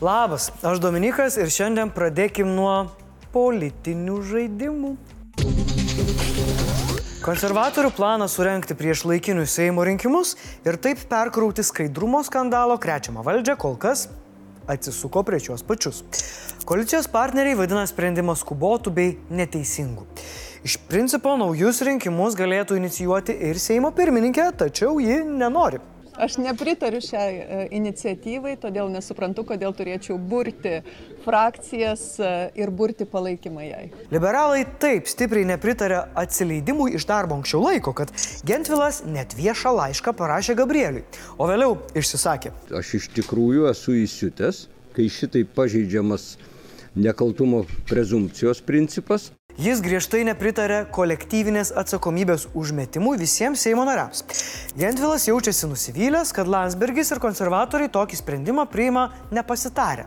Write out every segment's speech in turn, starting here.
Labas, aš Dominikas ir šiandien pradėkim nuo politinių žaidimų. Konservatorių planas surenkti prieš laikinius Seimo rinkimus ir taip perkrauti skaidrumo skandalo krečiamą valdžią kol kas atsisuko prieš juos pačius. Koalicijos partneriai vadina sprendimą skubotų bei neteisingų. Iš principo naujus rinkimus galėtų inicijuoti ir Seimo pirmininkė, tačiau ji nenori. Aš nepritariu šiai e, iniciatyvai, todėl nesuprantu, kodėl turėčiau burti frakcijas e, ir burti palaikymą jai. Liberalai taip stipriai nepritarė atsileidimui iš darbo anksčiau laiko, kad Gentvilas net viešą laišką parašė Gabrieliui, o vėliau išsisakė. Aš iš tikrųjų esu įsiutęs, kai šitai pažeidžiamas nekaltumo prezumpcijos principas. Jis griežtai nepritarė kolektyvinės atsakomybės užmetimui visiems Seimo nariams. Gentvilas jaučiasi nusivylęs, kad Landsbergis ir konservatoriai tokį sprendimą priima nepasitarę.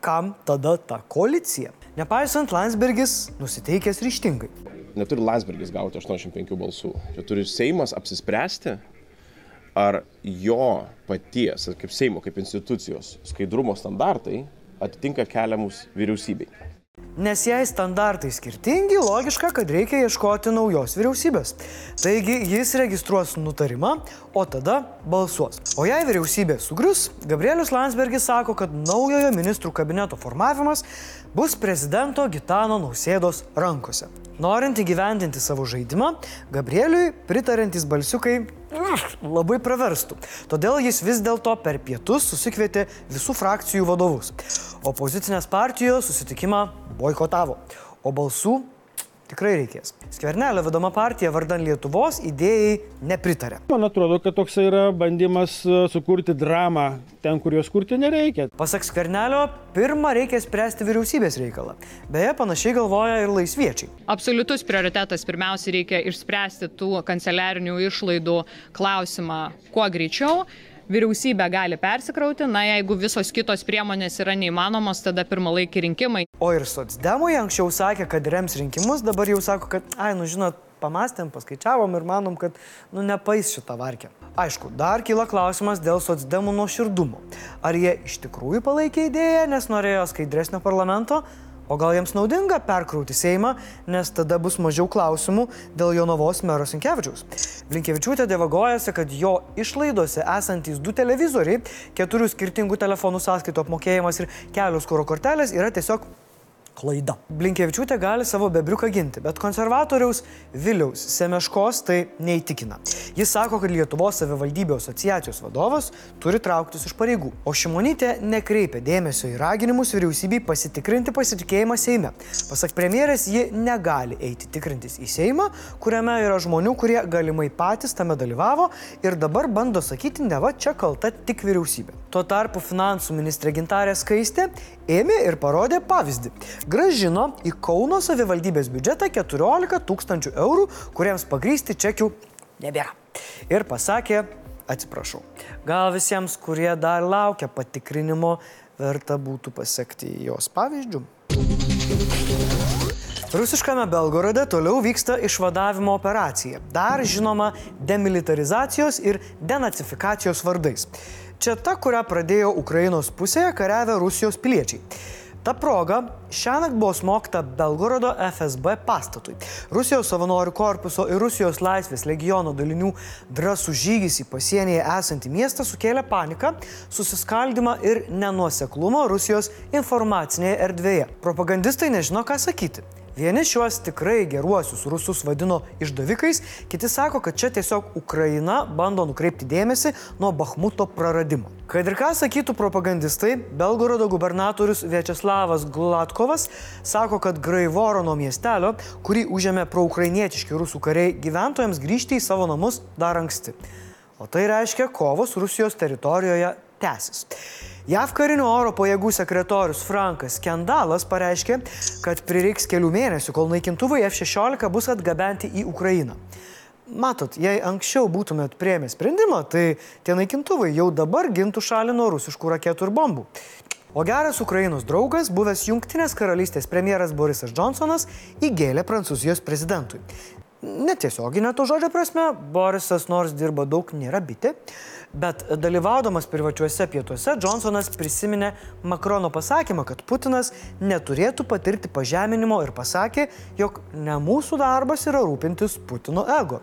Kam tada ta koalicija? Nepaisant, Landsbergis nusiteikęs ryštingai. Neturi Landsbergis gauti 85 balsų. Čia turi Seimas apsispręsti, ar jo paties, kaip Seimo, kaip institucijos skaidrumo standartai atitinka keliamus vyriausybei. Nes jei standartai skirtingi, logiška, kad reikia ieškoti naujos vyriausybės. Taigi jis registruos nutarimą, o tada balsuos. O jei vyriausybė sugrius, Gabrielius Landsbergis sako, kad naujojo ministrų kabineto formavimas bus prezidento Gitano Nausėdos rankose. Norint įgyvendinti savo žaidimą, Gabrieliui pritarantis balsiukai labai praverstų. Todėl jis vis dėlto per pietus susikvietė visų frakcijų vadovus. Opozicinės partijos susitikimą boikotavo, o balsų tikrai reikės. Skvernelio vedama partija vardan Lietuvos idėjai nepritarė. Man atrodo, kad toks yra bandymas e, sukurti dramą ten, kur jos kurti nereikia. Pasak Skvernelio, pirmą reikia spręsti vyriausybės reikalą. Beje, panašiai galvoja ir laisviečiai. Absoliutus prioritetas pirmiausia reikia išspręsti tų kanceliarinių išlaidų klausimą kuo greičiau vyriausybė gali persikrauti, na jeigu visos kitos priemonės yra neįmanomos, tada pirmalaikiai rinkimai. O ir socdemui anksčiau sakė, kad rems rinkimus, dabar jau sako, kad, ai, nu žinot, pamastėm, paskaičiavom ir manom, kad, nu, nepais šitą varkę. Aišku, dar kyla klausimas dėl socdemų nuoširdumo. Ar jie iš tikrųjų palaikė idėją, nes norėjo skaidresnio parlamento, O gal jiems naudinga perkrauti Seimą, nes tada bus mažiau klausimų dėl Jonavos mero Sinkevičiaus. Blinkevičiūtė devagojasi, kad jo išlaidose esantys du televizoriai, keturių skirtingų telefonų sąskaitų apmokėjimas ir kelios kūro kortelės yra tiesiog klaida. Blinkievičiūtė gali savo bebriuką ginti, bet konservatoriaus Viliaus Semeškos tai neįtikina. Jis sako, kad Lietuvos savivaldybių asociacijos vadovas turi trauktis iš pareigų, o Šimonytė nekreipia dėmesio į raginimus vyriausybei pasitikrinti pasitikėjimą Seime. Pasak premjerės, ji negali eiti tikrintis į Seimą, kuriame yra žmonių, kurie galimai patys tame dalyvavo ir dabar bando sakyti, ne va čia kalta tik vyriausybė. Tuo tarpu finansų ministrė Gintarė Skaistė ėmė ir parodė pavyzdį gražino į Kauno savivaldybės biudžetą 14 tūkstančių eurų, kuriems pagrysti čekių nebėra. Ir pasakė, atsiprašau, gal visiems, kurie dar laukia patikrinimo, verta būtų pasiekti jos pavyzdžių. Rusiškame Belgorode toliau vyksta išvadavimo operacija, dar žinoma demilitarizacijos ir denacifikacijos vardais. Čia ta, kurią pradėjo Ukrainos pusėje kariavę Rusijos piliečiai. Ta proga šiąnakt buvo smogta Belgorodo FSB pastatui. Rusijos savanorių korpuso ir Rusijos laisvės legiono dalinių drąsų žygis į pasienyje esantį miestą sukėlė paniką, susiskaldimą ir nenuoseklumą Rusijos informacinėje erdvėje. Propagandistai nežino, ką sakyti. Vieni šiuos tikrai geruosius rusus vadino išdavikais, kiti sako, kad čia tiesiog Ukraina bando nukreipti dėmesį nuo Bahmuto praradimo. Kad ir ką sakytų propagandistai, Belgorodo gubernatorius Viečeslavas Glatkovas sako, kad Graivorono miestelio, kurį užėmė proukrainietiški rusų kariai, gyventojams grįžti į savo namus dar anksti. O tai reiškia, kovos Rusijos teritorijoje tęsis. JAV karinių oro pajėgų sekretorius Frankas Kendalas pareiškė, kad prireiks kelių mėnesių, kol naikintuvai F-16 bus atgabenti į Ukrainą. Matot, jei anksčiau būtumėt priemę sprendimą, tai tie naikintuvai jau dabar gintų šalį nuo rusiškų raketų ir bombų. O geras Ukrainos draugas, buvęs Junktinės karalystės premjeras Borisas Johnsonas, įgėlė Prancūzijos prezidentui. Netiesioginė to žodžio prasme, Borisas nors dirba daug, nėra bitė, bet dalyvaudamas privačiuose pietuose, Johnsonas prisiminė Makrono pasakymą, kad Putinas neturėtų patirti pažeminimo ir pasakė, jog ne mūsų darbas yra rūpintis Putino ego.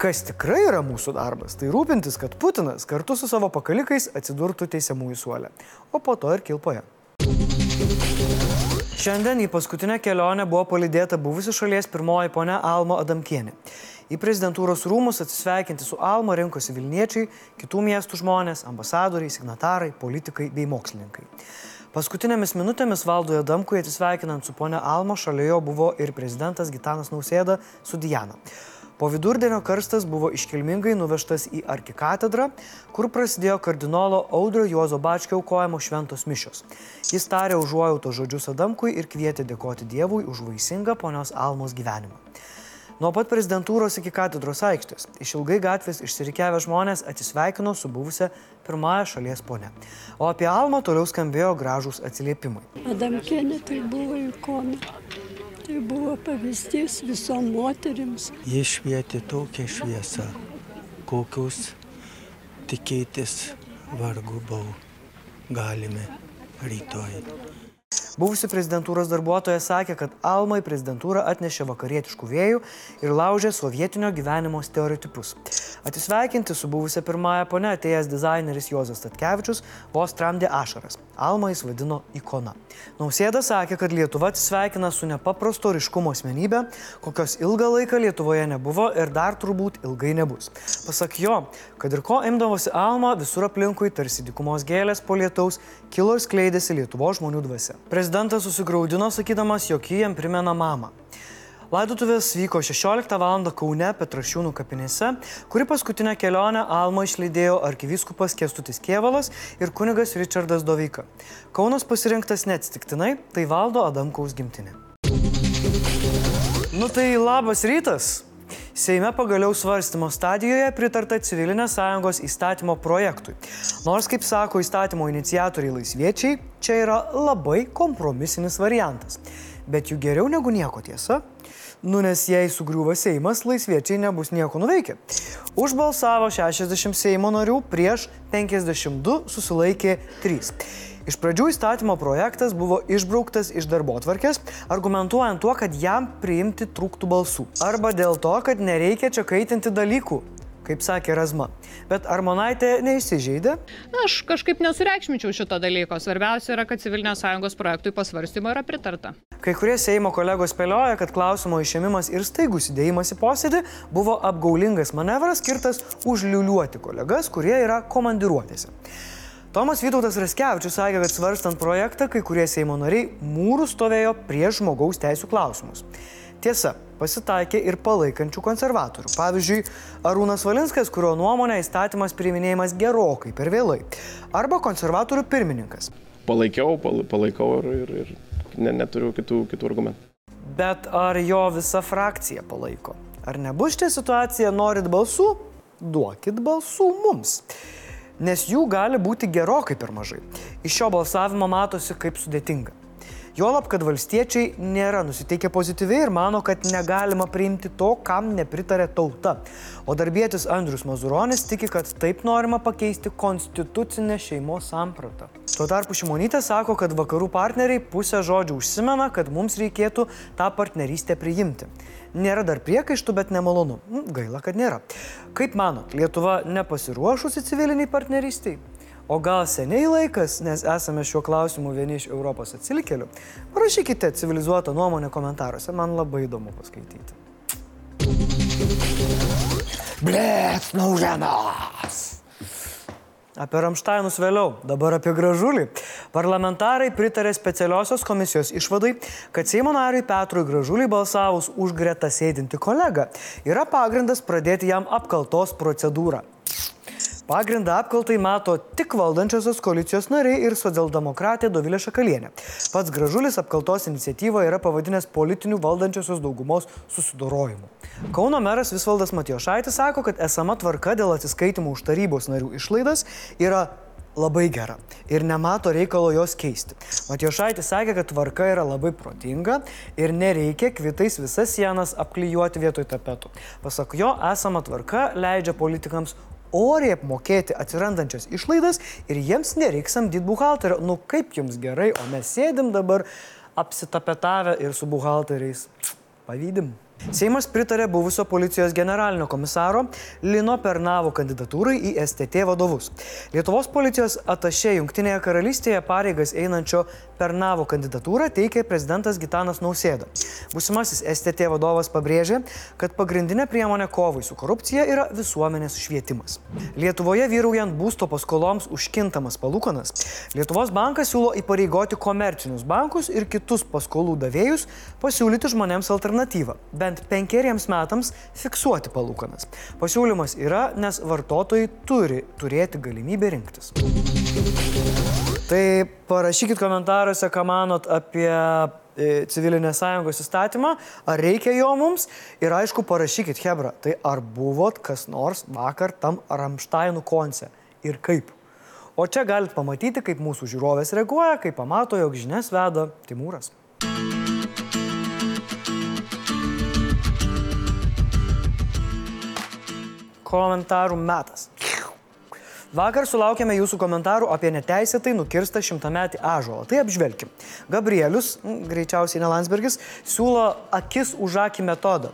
Kas tikrai yra mūsų darbas, tai rūpintis, kad Putinas kartu su savo pakalikais atsidurtų teisiamųjų suolę, o po to ir kilpoje. Šiandien į paskutinę kelionę buvo palydėta buvusi šalies pirmoji ponia Alma Adamkienė. Į prezidentūros rūmus atsisveikinti su Alma rinkosi Vilniečiai, kitų miestų žmonės, ambasadoriai, signatarai, politikai bei mokslininkai. Paskutinėmis minutėmis Valdui Adamkui atsisveikinant su ponia Alma šalia jo buvo ir prezidentas Gitanas Nausėda su Diana. Po vidurdienio karstas buvo iškilmingai nuvežtas į arkikatedrą, kur prasidėjo kardinolo Audrio Juozo Bačkio aukojimo šventos mišios. Jis tarė užuojauto žodžius Adamkui ir kvietė dėkoti Dievui už vaisingą ponios Almos gyvenimą. Nuo pat prezidentūros iki katedros aikštės išilgai gatvės išsirikiavę žmonės atsisveikino su buvusią pirmąją šalies ponę. O apie Almą toliau skambėjo gražūs atsiliepimai. Adamkienė tai buvo ikona. Tai buvo pavyzdys visom moterims. Jie švietė tokią šviesą, kokius tikėtis vargu bau galime rytoj. Buvusi prezidentūros darbuotoja sakė, kad Alma į prezidentūrą atnešė vakarietiškų vėjų ir laužė sovietinio gyvenimo stereotipus. Atsisveikinti su buvusia pirmąją ponę atėjęs dizaineris Jozas Tatkevičius vos tramdė ašaras. Alma jis vadino ikona. Nausėda sakė, kad Lietuva atsisveikina su nepaprasto ryškumo asmenybė, kokios ilgą laiką Lietuvoje nebuvo ir dar turbūt ilgai nebus. Pasak jo, kad ir ko imdavosi Alma, visur aplinkui tarsi dikumos gėlės po lietaus kilo ir skleidėsi Lietuvo žmonių dvasia. Prezidentas susigaudino sakydamas, jog jį jam primena mamą. Laidotuvės vyko 16 val. Kaune Petrašiūnų kapinėse, kuri paskutinę kelionę Alma išlydėjo arkivyskupas Kestutis Kievalas ir kunigas Richardas Dovika. Kaunas pasirinktas neatsitiktinai, tai valdo Adamkaus gimtinė. Nu tai labas rytas. Seime pagaliau svarstymo stadijoje pritarta civilinės sąjungos įstatymo projektui. Nors, kaip sako įstatymo iniciatoriai laisviečiai, čia yra labai kompromisinis variantas. Bet jų geriau negu nieko tiesa. Nu, nes jei sugriūva Seimas, laisviečiai nebus nieko nuveikę. Užbalsavo 60 Seimo narių, prieš 52 susilaikė 3. Iš pradžių įstatymo projektas buvo išbrauktas iš darbo tvarkės, argumentuojant tuo, kad jam priimti trūktų balsų. Arba dėl to, kad nereikia čia kaitinti dalykų, kaip sakė Razma. Bet Armonaitė neįsižeidė? Na, aš kažkaip nesureikšminčiau šito dalyko. Svarbiausia yra, kad civilinės sąjungos projektui pasvarstymo yra pritarta. Kai kurie Seimo kolegos spėlioja, kad klausimo išėmimas ir staigus įdėjimas į posėdį buvo apgaulingas manevras skirtas užliuliuoti kolegas, kurie yra komandiruotėse. Tomas Vytautas Raskevičius sakė, kad svarstant projektą, kai kurie Seimo nariai mūrų stovėjo prieš žmogaus teisų klausimus. Tiesa, pasitaikė ir palaikančių konservatorių. Pavyzdžiui, Arūnas Valinskas, kurio nuomonė įstatymas priiminėjimas gerokai per vėlai. Arba konservatorių pirmininkas. Palaikiau, pal- palaikau ir, ir, ir ne, neturiu kitų, kitų argumentų. Bet ar jo visa frakcija palaiko? Ar nebus čia situacija, norit balsų? Duokit balsų mums. Nes jų gali būti gerokai per mažai. Iš šio balsavimo matosi, kaip sudėtinga. Juolab, kad valstiečiai nėra nusiteikę pozityviai ir mano, kad negalima priimti to, kam nepritarė tauta. O darbėtis Andrius Mazuronis tiki, kad taip norima pakeisti konstitucinę šeimos sampratą. Tuo tarpu Šimonytė sako, kad vakarų partneriai pusę žodžių užsimena, kad mums reikėtų tą partnerystę priimti. Nėra dar priekaištų, bet nemalonu. Gaila, kad nėra. Kaip manot, Lietuva nepasiruošusi civiliniai partnerystiai? O gal seniai laikas, nes esame šiuo klausimu vieni iš Europos atsilikėlių? Parašykite civilizuotą nuomonę komentaruose, man labai įdomu paskaityti. Blėt, naujienos! Apie Ramšteinus vėliau, dabar apie gražulį. Parlamentarai pritarė specialiosios komisijos išvadai, kad Seimo nariui Petrui Gražuliui balsavus už greta sėdinti kolegą yra pagrindas pradėti jam apkaltos procedūrą. Pagrindą apkaltai mato tik valdančiosios koalicijos nariai ir socialdemokratė Dovilė Šakalienė. Pats Gražulis apkaltos iniciatyvą yra pavadinęs politinių valdančiosios daugumos susidorojimu. Kauno meras Visvaldas Matijošaitis sako, kad esama tvarka dėl atsiskaitimų už tarybos narių išlaidas yra labai gera ir nemato reikalo jos keisti. Matijošaitis sakė, kad tvarka yra labai protinga ir nereikia kvitais visas sienas apklijuoti vietoj tapetų. Pasak jo, esama tvarka leidžia politikams oriai apmokėti atsirandančias išlaidas ir jiems nereiks samdyti buhalterio. Nu kaip jums gerai, o mes sėdim dabar apsitapetavę ir su buhalteriais. Pavydim. Seimas pritarė buvusio policijos generalinio komisaro Lino Pernavo kandidatūrai į STT vadovus. Lietuvos policijos atašė Junktinėje karalystėje pareigas einančio Pernavo kandidatūrą teikė prezidentas Gitanas Nausėda. Būsimasis STT vadovas pabrėžė, kad pagrindinė priemonė kovai su korupcija yra visuomenės švietimas. Lietuvoje vyraujant būsto paskoloms užkintamas palūkanas, Lietuvos bankas siūlo įpareigoti komercinius bankus ir kitus paskolų davėjus pasiūlyti žmonėms alternatyvą - bent penkeriems metams fiksuoti palūkanas. Pasiūlymas yra, nes vartotojai turi turėti galimybę rinktis. Tai parašykit komentaruose, ką manot apie e, civilinės sąjungos įstatymą, ar reikia jo mums ir aišku parašykit Hebra, tai ar buvot kas nors vakar tam Ramšteinų konce ir kaip. O čia galit pamatyti, kaip mūsų žiūrovės reaguoja, kai pamato, jog žinias veda Timūras. Komentarų metas. Vakar sulaukėme jūsų komentarų apie neteisėtai nukirstą šimtametį ažuolą. Tai apžvelkim. Gabrielius, greičiausiai ne Landsbergis, siūlo akis už akį metodą.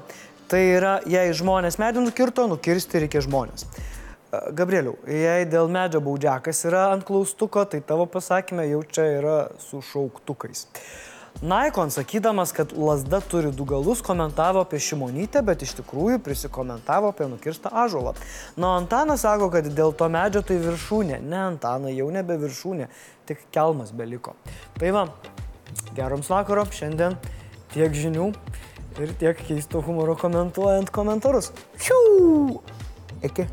Tai yra, jei žmonės medį nukirto, nukirsti reikia žmonės. E, Gabrieliau, jei dėl medžio baudžiakas yra ant klaustuko, tai tavo pasakymė jau čia yra su šauktukais. Naikon sakydamas, kad lasda turi du galus, komentavo apie šimonytę, bet iš tikrųjų prisikomentavo apie nukirstą ažuolą. Na, Antanas sako, kad dėl to medžio tai viršūnė. Ne, Antanai, jau nebe viršūnė, tik kelmas beliko. Tai va, geroms vakaro, šiandien tiek žinių ir tiek keisto humoro komentuojant komentarus. Šių! Iki.